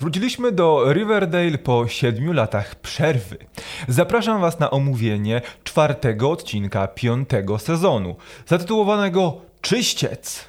Wróciliśmy do Riverdale po siedmiu latach przerwy. Zapraszam Was na omówienie czwartego odcinka piątego sezonu, zatytułowanego Czyściec.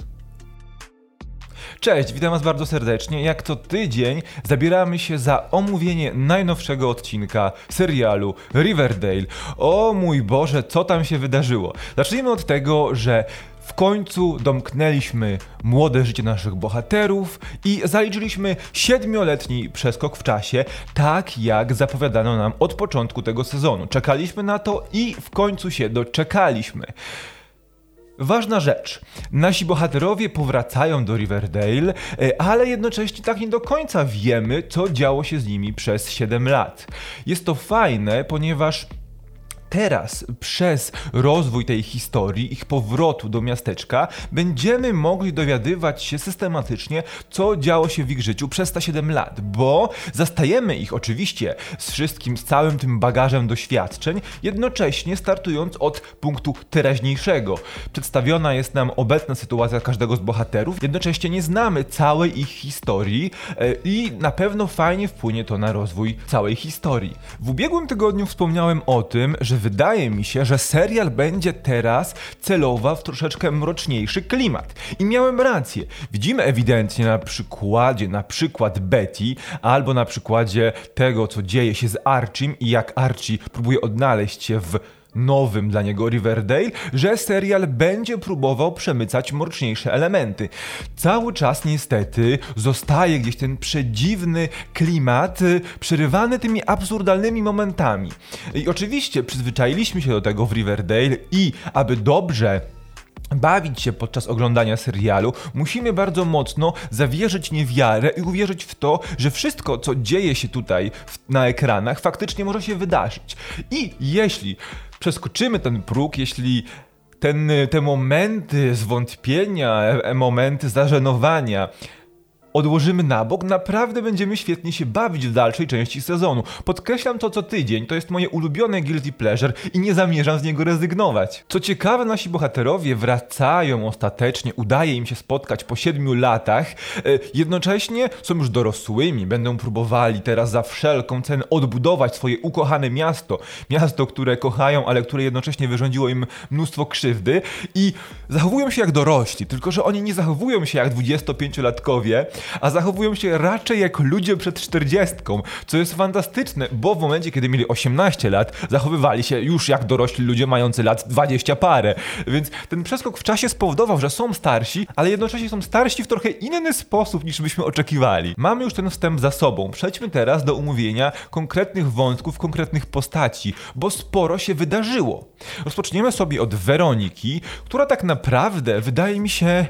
Cześć, witam Was bardzo serdecznie. Jak co tydzień zabieramy się za omówienie najnowszego odcinka serialu Riverdale. O mój Boże, co tam się wydarzyło? Zacznijmy od tego, że w końcu domknęliśmy młode życie naszych bohaterów i zaliczyliśmy siedmioletni przeskok w czasie, tak jak zapowiadano nam od początku tego sezonu. Czekaliśmy na to i w końcu się doczekaliśmy. Ważna rzecz. Nasi bohaterowie powracają do Riverdale, e, ale jednocześnie tak nie do końca wiemy, co działo się z nimi przez 7 lat. Jest to fajne, ponieważ teraz przez rozwój tej historii, ich powrotu do miasteczka, będziemy mogli dowiadywać się systematycznie, co działo się w ich życiu przez te 7 lat, bo zastajemy ich oczywiście z wszystkim, z całym tym bagażem doświadczeń, jednocześnie startując od punktu teraźniejszego. Przedstawiona jest nam obecna sytuacja każdego z bohaterów, jednocześnie nie znamy całej ich historii e, i na pewno fajnie wpłynie to na rozwój całej historii. W ubiegłym tygodniu wspomniałem o tym, że wydaje mi się, że serial będzie teraz celował w troszeczkę mroczniejszy klimat. I miałem rację. Widzimy ewidentnie na przykładzie, na przykład Betty, albo na przykładzie tego, co dzieje się z Archim i jak Archie próbuje odnaleźć się w nowym dla niego Riverdale, że serial będzie próbował przemycać mroczniejsze elementy. Cały czas niestety zostaje gdzieś ten przedziwny klimat, y, przerywany tymi absurdalnymi momentami. I oczywiście przyzwyczailiśmy się do tego w Riverdale i aby dobrze bawić się podczas oglądania serialu, musimy bardzo mocno zawierzyć niewiarę i uwierzyć w to, że wszystko, co dzieje się tutaj na ekranach, faktycznie może się wydarzyć. I jeśli przeskoczymy ten próg, jeśli ten, te momenty zwątpienia, e, momenty zażenowania odłożymy na bok, naprawdę będziemy świetnie się bawić w dalszej części sezonu. Podkreślam to co tydzień, to jest moje ulubione guilty pleasure i nie zamierzam z niego rezygnować. Co ciekawe, nasi bohaterowie wracają ostatecznie, udaje im się spotkać po siedmiu latach, e, jednocześnie są już dorosłymi, będą próbowali teraz za wszelką cenę odbudować swoje ukochane miasto, miasto, które kochają, ale które jednocześnie wyrządziło im mnóstwo krzywdy i zachowują się jak dorośli, tylko że oni nie zachowują się jak 25-latkowie, a zachowują się raczej jak ludzie przed 40, co jest fantastyczne, bo w momencie, kiedy mieli 18 lat, zachowywali się już jak dorośli ludzie mający lat 20 parę. Więc ten przeskok w czasie spowodował, że są starsi, ale jednocześnie są starsi w trochę inny sposób niż byśmy oczekiwali. Mamy już ten wstęp za sobą. Przejdźmy teraz do umówienia konkretnych wątków, konkretnych postaci, bo sporo się wydarzyło. Rozpoczniemy sobie od Weroniki, która tak naprawdę wydaje mi się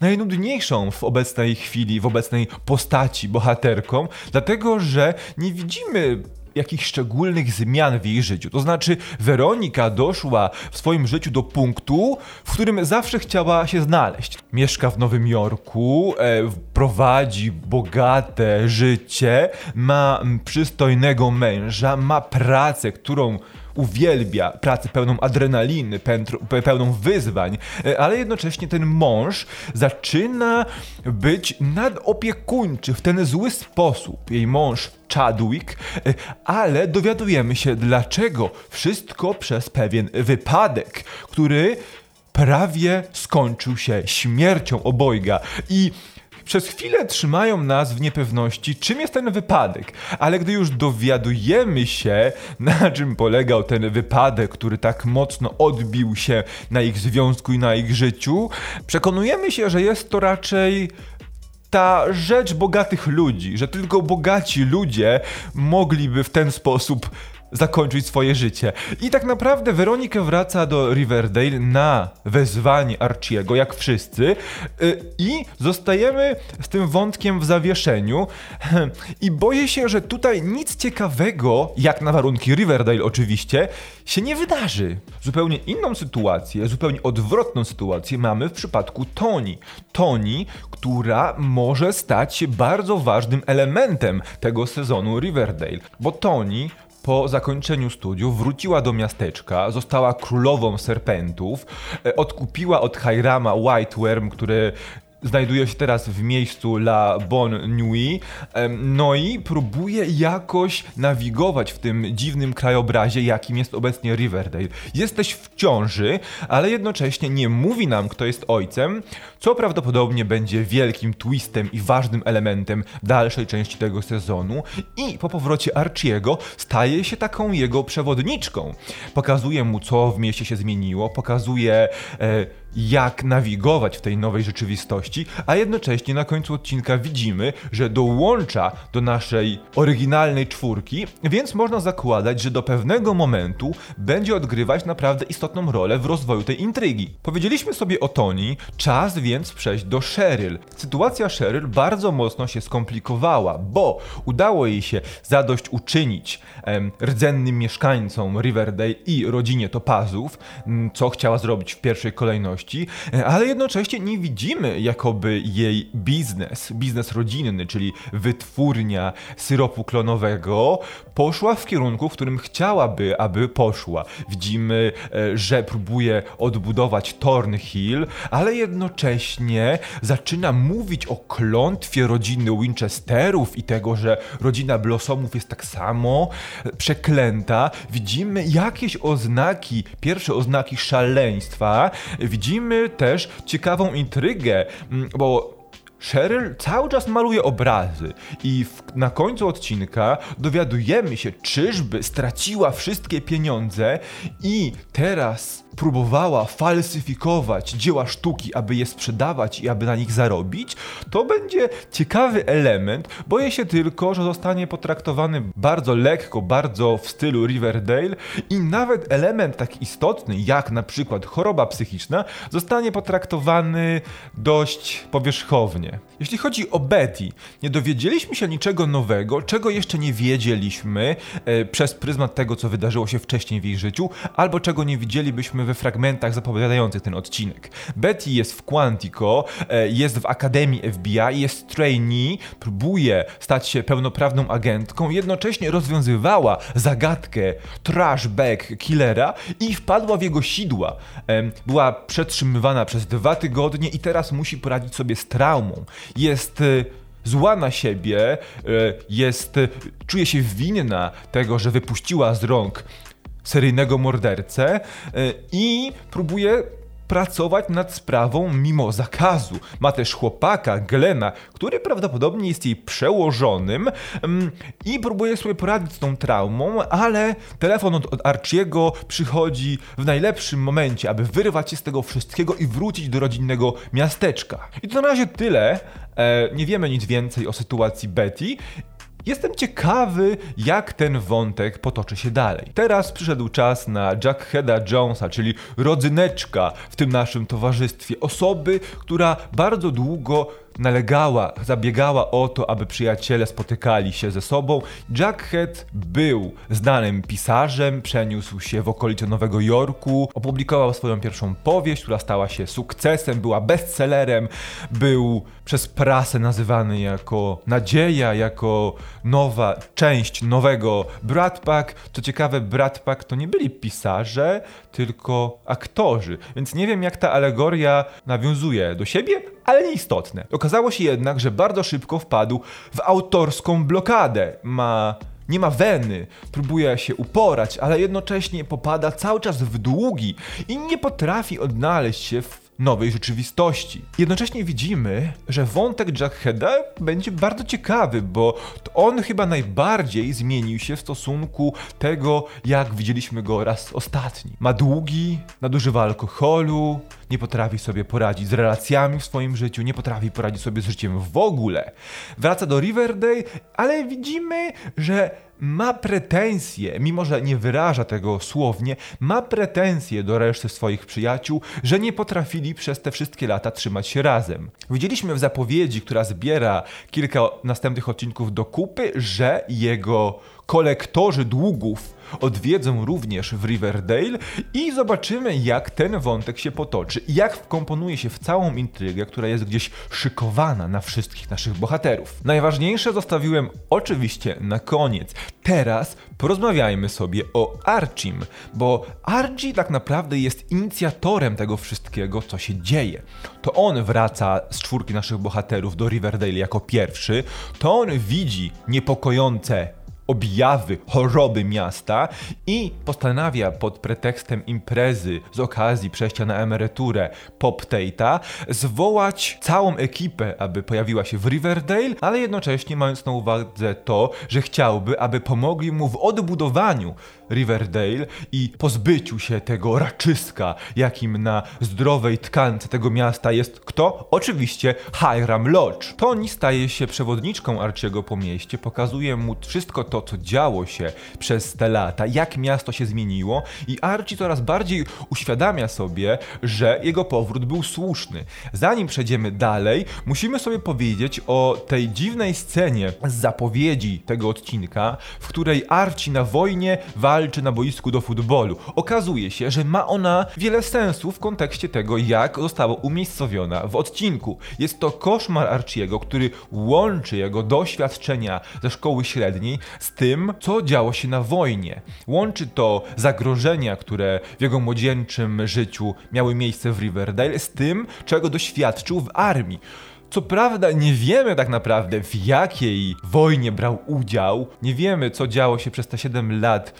najnudniejszą w obecnej chwili, w obecnej postaci bohaterką, dlatego że nie widzimy jakichś szczególnych zmian w jej życiu. To znaczy, Weronika doszła w swoim życiu do punktu, w którym zawsze chciała się znaleźć. Mieszka w Nowym Jorku, e, prowadzi bogate życie, ma przystojnego męża, ma pracę, którą uwielbia pracę pełną adrenaliny, pełną wyzwań, e, ale jednocześnie ten mąż zaczyna być nadopiekuńczy w ten zły sposób. Jej mąż Chadwick, e, ale dowiadujemy się dlaczego. Wszystko przez pewien wypadek, który prawie skończył się śmiercią obojga i przez chwilę trzymają nas w niepewności, czym jest ten wypadek, ale gdy już dowiadujemy się, na czym polegał ten wypadek, który tak mocno odbił się na ich związku i na ich życiu, przekonujemy się, że jest to raczej ta rzecz bogatych ludzi, że tylko bogaci ludzie mogliby w ten sposób zakończyć swoje życie. I tak naprawdę Weronika wraca do Riverdale na wezwanie Archiego, jak wszyscy, y, i zostajemy z tym wątkiem w zawieszeniu. I boję się, że tutaj nic ciekawego, jak na warunki Riverdale oczywiście, się nie wydarzy. Zupełnie inną sytuację, zupełnie odwrotną sytuację mamy w przypadku Toni. Toni, która może stać się bardzo ważnym elementem tego sezonu Riverdale, bo Toni po zakończeniu studiów wróciła do miasteczka, została królową serpentów, e, odkupiła od Hyrama White Worm, który znajduje się teraz w miejscu La Bonne Nuit, no i próbuje jakoś nawigować w tym dziwnym krajobrazie, jakim jest obecnie Riverdale. Jesteś w ciąży, ale jednocześnie nie mówi nam, kto jest ojcem, co prawdopodobnie będzie wielkim twistem i ważnym elementem dalszej części tego sezonu. I po powrocie Archiego staje się taką jego przewodniczką. Pokazuje mu, co w mieście się zmieniło, pokazuje. E, jak nawigować w tej nowej rzeczywistości, a jednocześnie na końcu odcinka widzimy, że dołącza do naszej oryginalnej czwórki, więc można zakładać, że do pewnego momentu będzie odgrywać naprawdę istotną rolę w rozwoju tej intrygi. Powiedzieliśmy sobie o Toni, czas więc przejść do Cheryl. Sytuacja Cheryl bardzo mocno się skomplikowała, bo udało jej się zadość uczynić em, rdzennym mieszkańcom Riverdale i rodzinie Topazów, co chciała zrobić w pierwszej kolejności E, ale jednocześnie nie widzimy jakoby jej biznes, biznes rodzinny, czyli wytwórnia syropu klonowego, poszła w kierunku, w którym chciałaby, aby poszła. Widzimy, e, że próbuje odbudować Thornhill, ale jednocześnie zaczyna mówić o klątwie rodziny Winchesterów i tego, że rodzina Blossomów jest tak samo przeklęta. Widzimy jakieś oznaki, pierwsze oznaki szaleństwa. Widzimy widzimy też ciekawą intrygę, mm, bo Cheryl cały czas maluje obrazy i w, na końcu odcinka dowiadujemy się, czyżby straciła wszystkie pieniądze i teraz próbowała falsyfikować dzieła sztuki, aby je sprzedawać i aby na nich zarobić, to będzie ciekawy element. Boję się tylko, że zostanie potraktowany bardzo lekko, bardzo w stylu Riverdale i nawet element tak istotny, jak na przykład choroba psychiczna, zostanie potraktowany dość powierzchownie. Jeśli chodzi o Betty, nie dowiedzieliśmy się niczego nowego, czego jeszcze nie wiedzieliśmy e, przez pryzmat tego, co wydarzyło się wcześniej w jej życiu, albo czego nie widzielibyśmy we fragmentach zapowiadających ten odcinek. Betty jest w Quantico, e, jest w Akademii FBI, jest trainee, próbuje stać się pełnoprawną agentką, jednocześnie rozwiązywała zagadkę trashback killera i wpadła w jego sidła. Była przetrzymywana przez dwa tygodnie i teraz musi poradzić sobie z traumą. Jest e, zła na siebie, e, jest, czuje się winna tego, że wypuściła z rąk seryjnego mordercę e, i próbuje pracować nad sprawą mimo zakazu. Ma też chłopaka, Glena, który prawdopodobnie jest jej przełożonym mm, i próbuje sobie poradzić z tą traumą, ale telefon od, Archiego przychodzi w najlepszym momencie, aby wyrwać się z tego wszystkiego i wrócić do rodzinnego miasteczka. I to na razie tyle. E, nie wiemy nic więcej o sytuacji Betty Jestem ciekawy, jak ten wątek potoczy się dalej. Teraz przyszedł czas na Jackheada Jonesa, czyli rodzyneczka w tym naszym towarzystwie. Osoby, która bardzo długo nalegała, zabiegała o to, aby przyjaciele spotykali się ze sobą. Jackhead był znanym pisarzem, przeniósł się w okolice Nowego Jorku, opublikował swoją pierwszą powieść, która stała się sukcesem, była bestsellerem, był przez prasę nazywany jako nadzieja, jako nowa część nowego Brat Pack. Co ciekawe, Brat Pack to nie byli pisarze, tylko aktorzy, więc nie wiem jak ta alegoria nawiązuje do siebie, ale nieistotne. Okazało się jednak, że bardzo szybko wpadł w autorską blokadę. Ma nie ma weny, próbuje się uporać, ale jednocześnie popada cały czas w długi i nie potrafi odnaleźć się w nowej rzeczywistości. Jednocześnie widzimy, że wątek Jackheada będzie bardzo ciekawy, bo on chyba najbardziej zmienił się w stosunku tego, jak widzieliśmy go raz ostatni. Ma długi, nadużywa alkoholu, nie potrafi sobie poradzić z relacjami w swoim życiu, nie potrafi poradzić sobie z życiem w ogóle. Wraca do Riverdale, ale widzimy, że ma pretensje, mimo że nie wyraża tego słownie, ma pretensje do reszty swoich przyjaciół, że nie potrafili przez te wszystkie lata trzymać się razem. Widzieliśmy w zapowiedzi, która zbiera kilka następnych odcinków do kupy, że jego kolektorzy długów odwiedzą również w Riverdale i zobaczymy, jak ten wątek się potoczy i jak wkomponuje się w całą intrygę, która jest gdzieś szykowana na wszystkich naszych bohaterów. Najważniejsze zostawiłem oczywiście na koniec. Teraz porozmawiajmy sobie o Archim, bo Archie tak naprawdę jest inicjatorem tego wszystkiego, co się dzieje. To on wraca z czwórki naszych bohaterów do Riverdale jako pierwszy, to on widzi niepokojące objawy choroby miasta i postanawia pod pretekstem imprezy z okazji przejścia na emeryturę Pop Tate'a zwołać całą ekipę, aby pojawiła się w Riverdale, ale jednocześnie mając na uwadze to, że chciałby, aby pomogli mu w odbudowaniu Riverdale i pozbyciu się tego raczyska, jakim na zdrowej tkance tego miasta jest kto? Oczywiście Hiram Lodge. Tony staje się przewodniczką Archiego po mieście, pokazuje mu wszystko to, co działo się przez te lata, jak miasto się zmieniło i Archie coraz bardziej uświadamia sobie, że jego powrót był słuszny. Zanim przejdziemy dalej, musimy sobie powiedzieć o tej dziwnej scenie z zapowiedzi tego odcinka, w której Archie na wojnie walczy walczy na boisku do futbolu. Okazuje się, że ma ona wiele sensów w kontekście tego, jak została umiejscowiona w odcinku. Jest to koszmar Archiego, który łączy jego doświadczenia ze szkoły średniej z tym, co działo się na wojnie. Łączy to zagrożenia, które w jego młodzieńczym życiu miały miejsce w Riverdale, z tym, czego doświadczył w armii. Co prawda nie wiemy tak naprawdę w jakiej wojnie brał udział, nie wiemy co działo się przez te 7 lat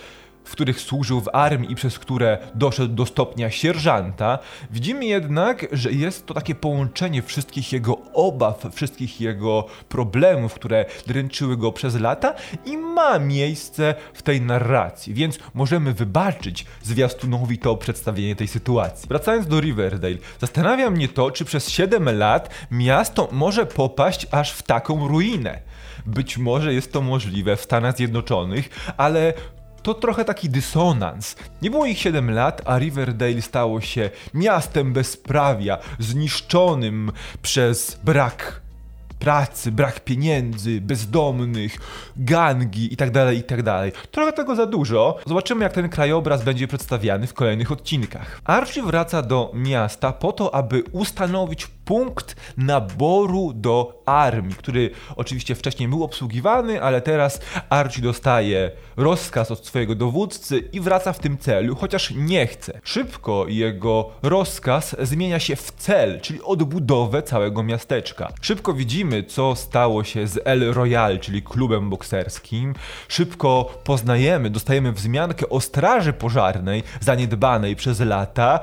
w których służył w armii i przez które doszedł do stopnia sierżanta, widzimy jednak, że jest to takie połączenie wszystkich jego obaw, wszystkich jego problemów, które dręczyły go przez lata i ma miejsce w tej narracji, więc możemy wybaczyć zwiastunowi to przedstawienie tej sytuacji. Wracając do Riverdale, zastanawia mnie to, czy przez 7 lat miasto może popaść aż w taką ruinę. Być może jest to możliwe w Stanach Zjednoczonych, ale to trochę taki dysonans. Nie było ich 7 lat, a Riverdale stało się miastem bezprawia, zniszczonym przez brak pracy, brak pieniędzy, bezdomnych, gangi itd., tak itd. Tak Trochę tego za dużo. Zobaczymy, jak ten krajobraz będzie przedstawiany w kolejnych odcinkach. Archie wraca do miasta po to, aby ustanowić punkt naboru do armii, który oczywiście wcześniej był obsługiwany, ale teraz Archie dostaje rozkaz od swojego dowódcy i wraca w tym celu, chociaż nie chce. Szybko jego rozkaz zmienia się w cel, czyli odbudowę całego miasteczka. Szybko widzimy, co stało się z El Royal, czyli klubem bokserskim. Szybko poznajemy, dostajemy wzmiankę o straży pożarnej zaniedbanej przez lata.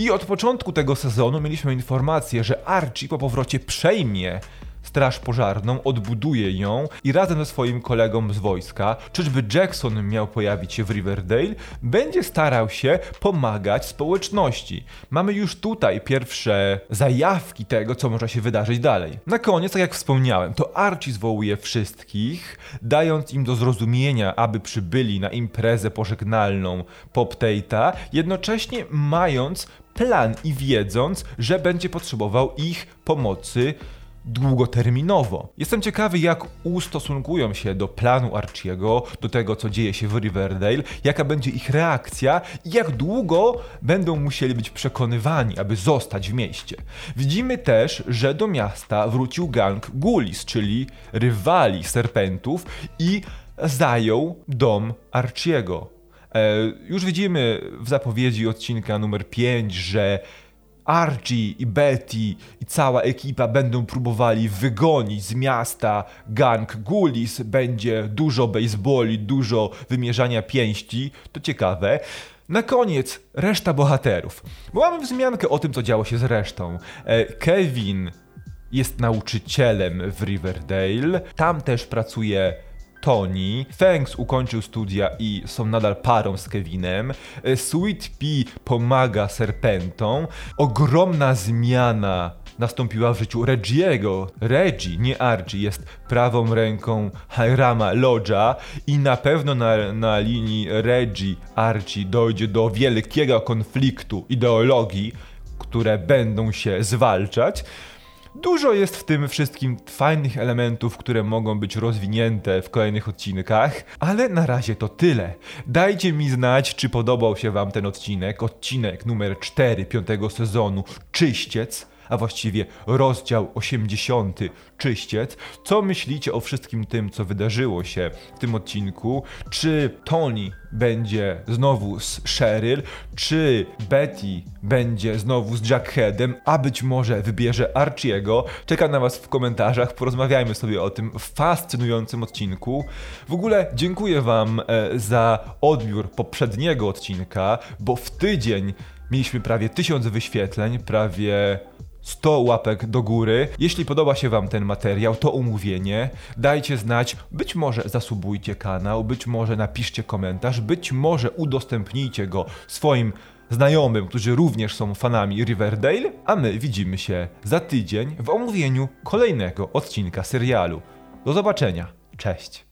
I od początku tego sezonu mieliśmy informację, że Archie po powrocie przejmie straż pożarną, odbuduje ją i razem ze swoim kolegą z wojska, czyżby Jackson miał pojawić się w Riverdale, będzie starał się pomagać społeczności. Mamy już tutaj pierwsze zajawki tego, co może się wydarzyć dalej. Na koniec, tak jak wspomniałem, to Archie zwołuje wszystkich, dając im do zrozumienia, aby przybyli na imprezę pożegnalną Pop Tate'a, jednocześnie mając plan i wiedząc, że będzie potrzebował ich pomocy długoterminowo. Jestem ciekawy, jak ustosunkują się do planu Archiego, do tego, co dzieje się w Riverdale, jaka będzie ich reakcja i jak długo będą musieli być przekonywani, aby zostać w mieście. Widzimy też, że do miasta wrócił gang Gulis, czyli rywali serpentów i zajął dom Archiego. E, już widzimy w zapowiedzi odcinka numer 5, że Archie i Betty i cała ekipa będą próbowali wygonić z miasta gang Gulis, będzie dużo baseballi, dużo wymierzania pięści, to ciekawe. Na koniec reszta bohaterów. Bo mamy wzmiankę o tym, co działo się z resztą. E, Kevin jest nauczycielem w Riverdale, tam też pracuje Tony. Fangs ukończył studia i są nadal parą z Kevinem. E, Sweet Pea pomaga Serpentom. Ogromna zmiana nastąpiła w życiu Regiego. Reggie, nie Archie, jest prawą ręką Hirama Lodge'a i na pewno na, na linii Reggie-Archie dojdzie do wielkiego konfliktu ideologii, które będą się zwalczać. Dużo jest w tym wszystkim fajnych elementów, które mogą być rozwinięte w kolejnych odcinkach, ale na razie to tyle. Dajcie mi znać, czy podobał się Wam ten odcinek, odcinek numer 4 piątego sezonu. Czyściec a właściwie rozdział 80 Czyściec. Co myślicie o wszystkim tym, co wydarzyło się w tym odcinku? Czy Tony będzie znowu z Cheryl? Czy Betty będzie znowu z Jackheadem? A być może wybierze Archiego? Czekam na Was w komentarzach, porozmawiajmy sobie o tym fascynującym odcinku. W ogóle dziękuję Wam e, za odbiór poprzedniego odcinka, bo w tydzień mieliśmy prawie 1000 wyświetleń, prawie 100 łapek do góry. Jeśli podoba się Wam ten materiał, to umówienie. Dajcie znać, być może zasubujcie kanał, być może napiszcie komentarz, być może udostępnijcie go swoim znajomym, którzy również są fanami Riverdale, a my widzimy się za tydzień w omówieniu kolejnego odcinka serialu. Do zobaczenia. Cześć.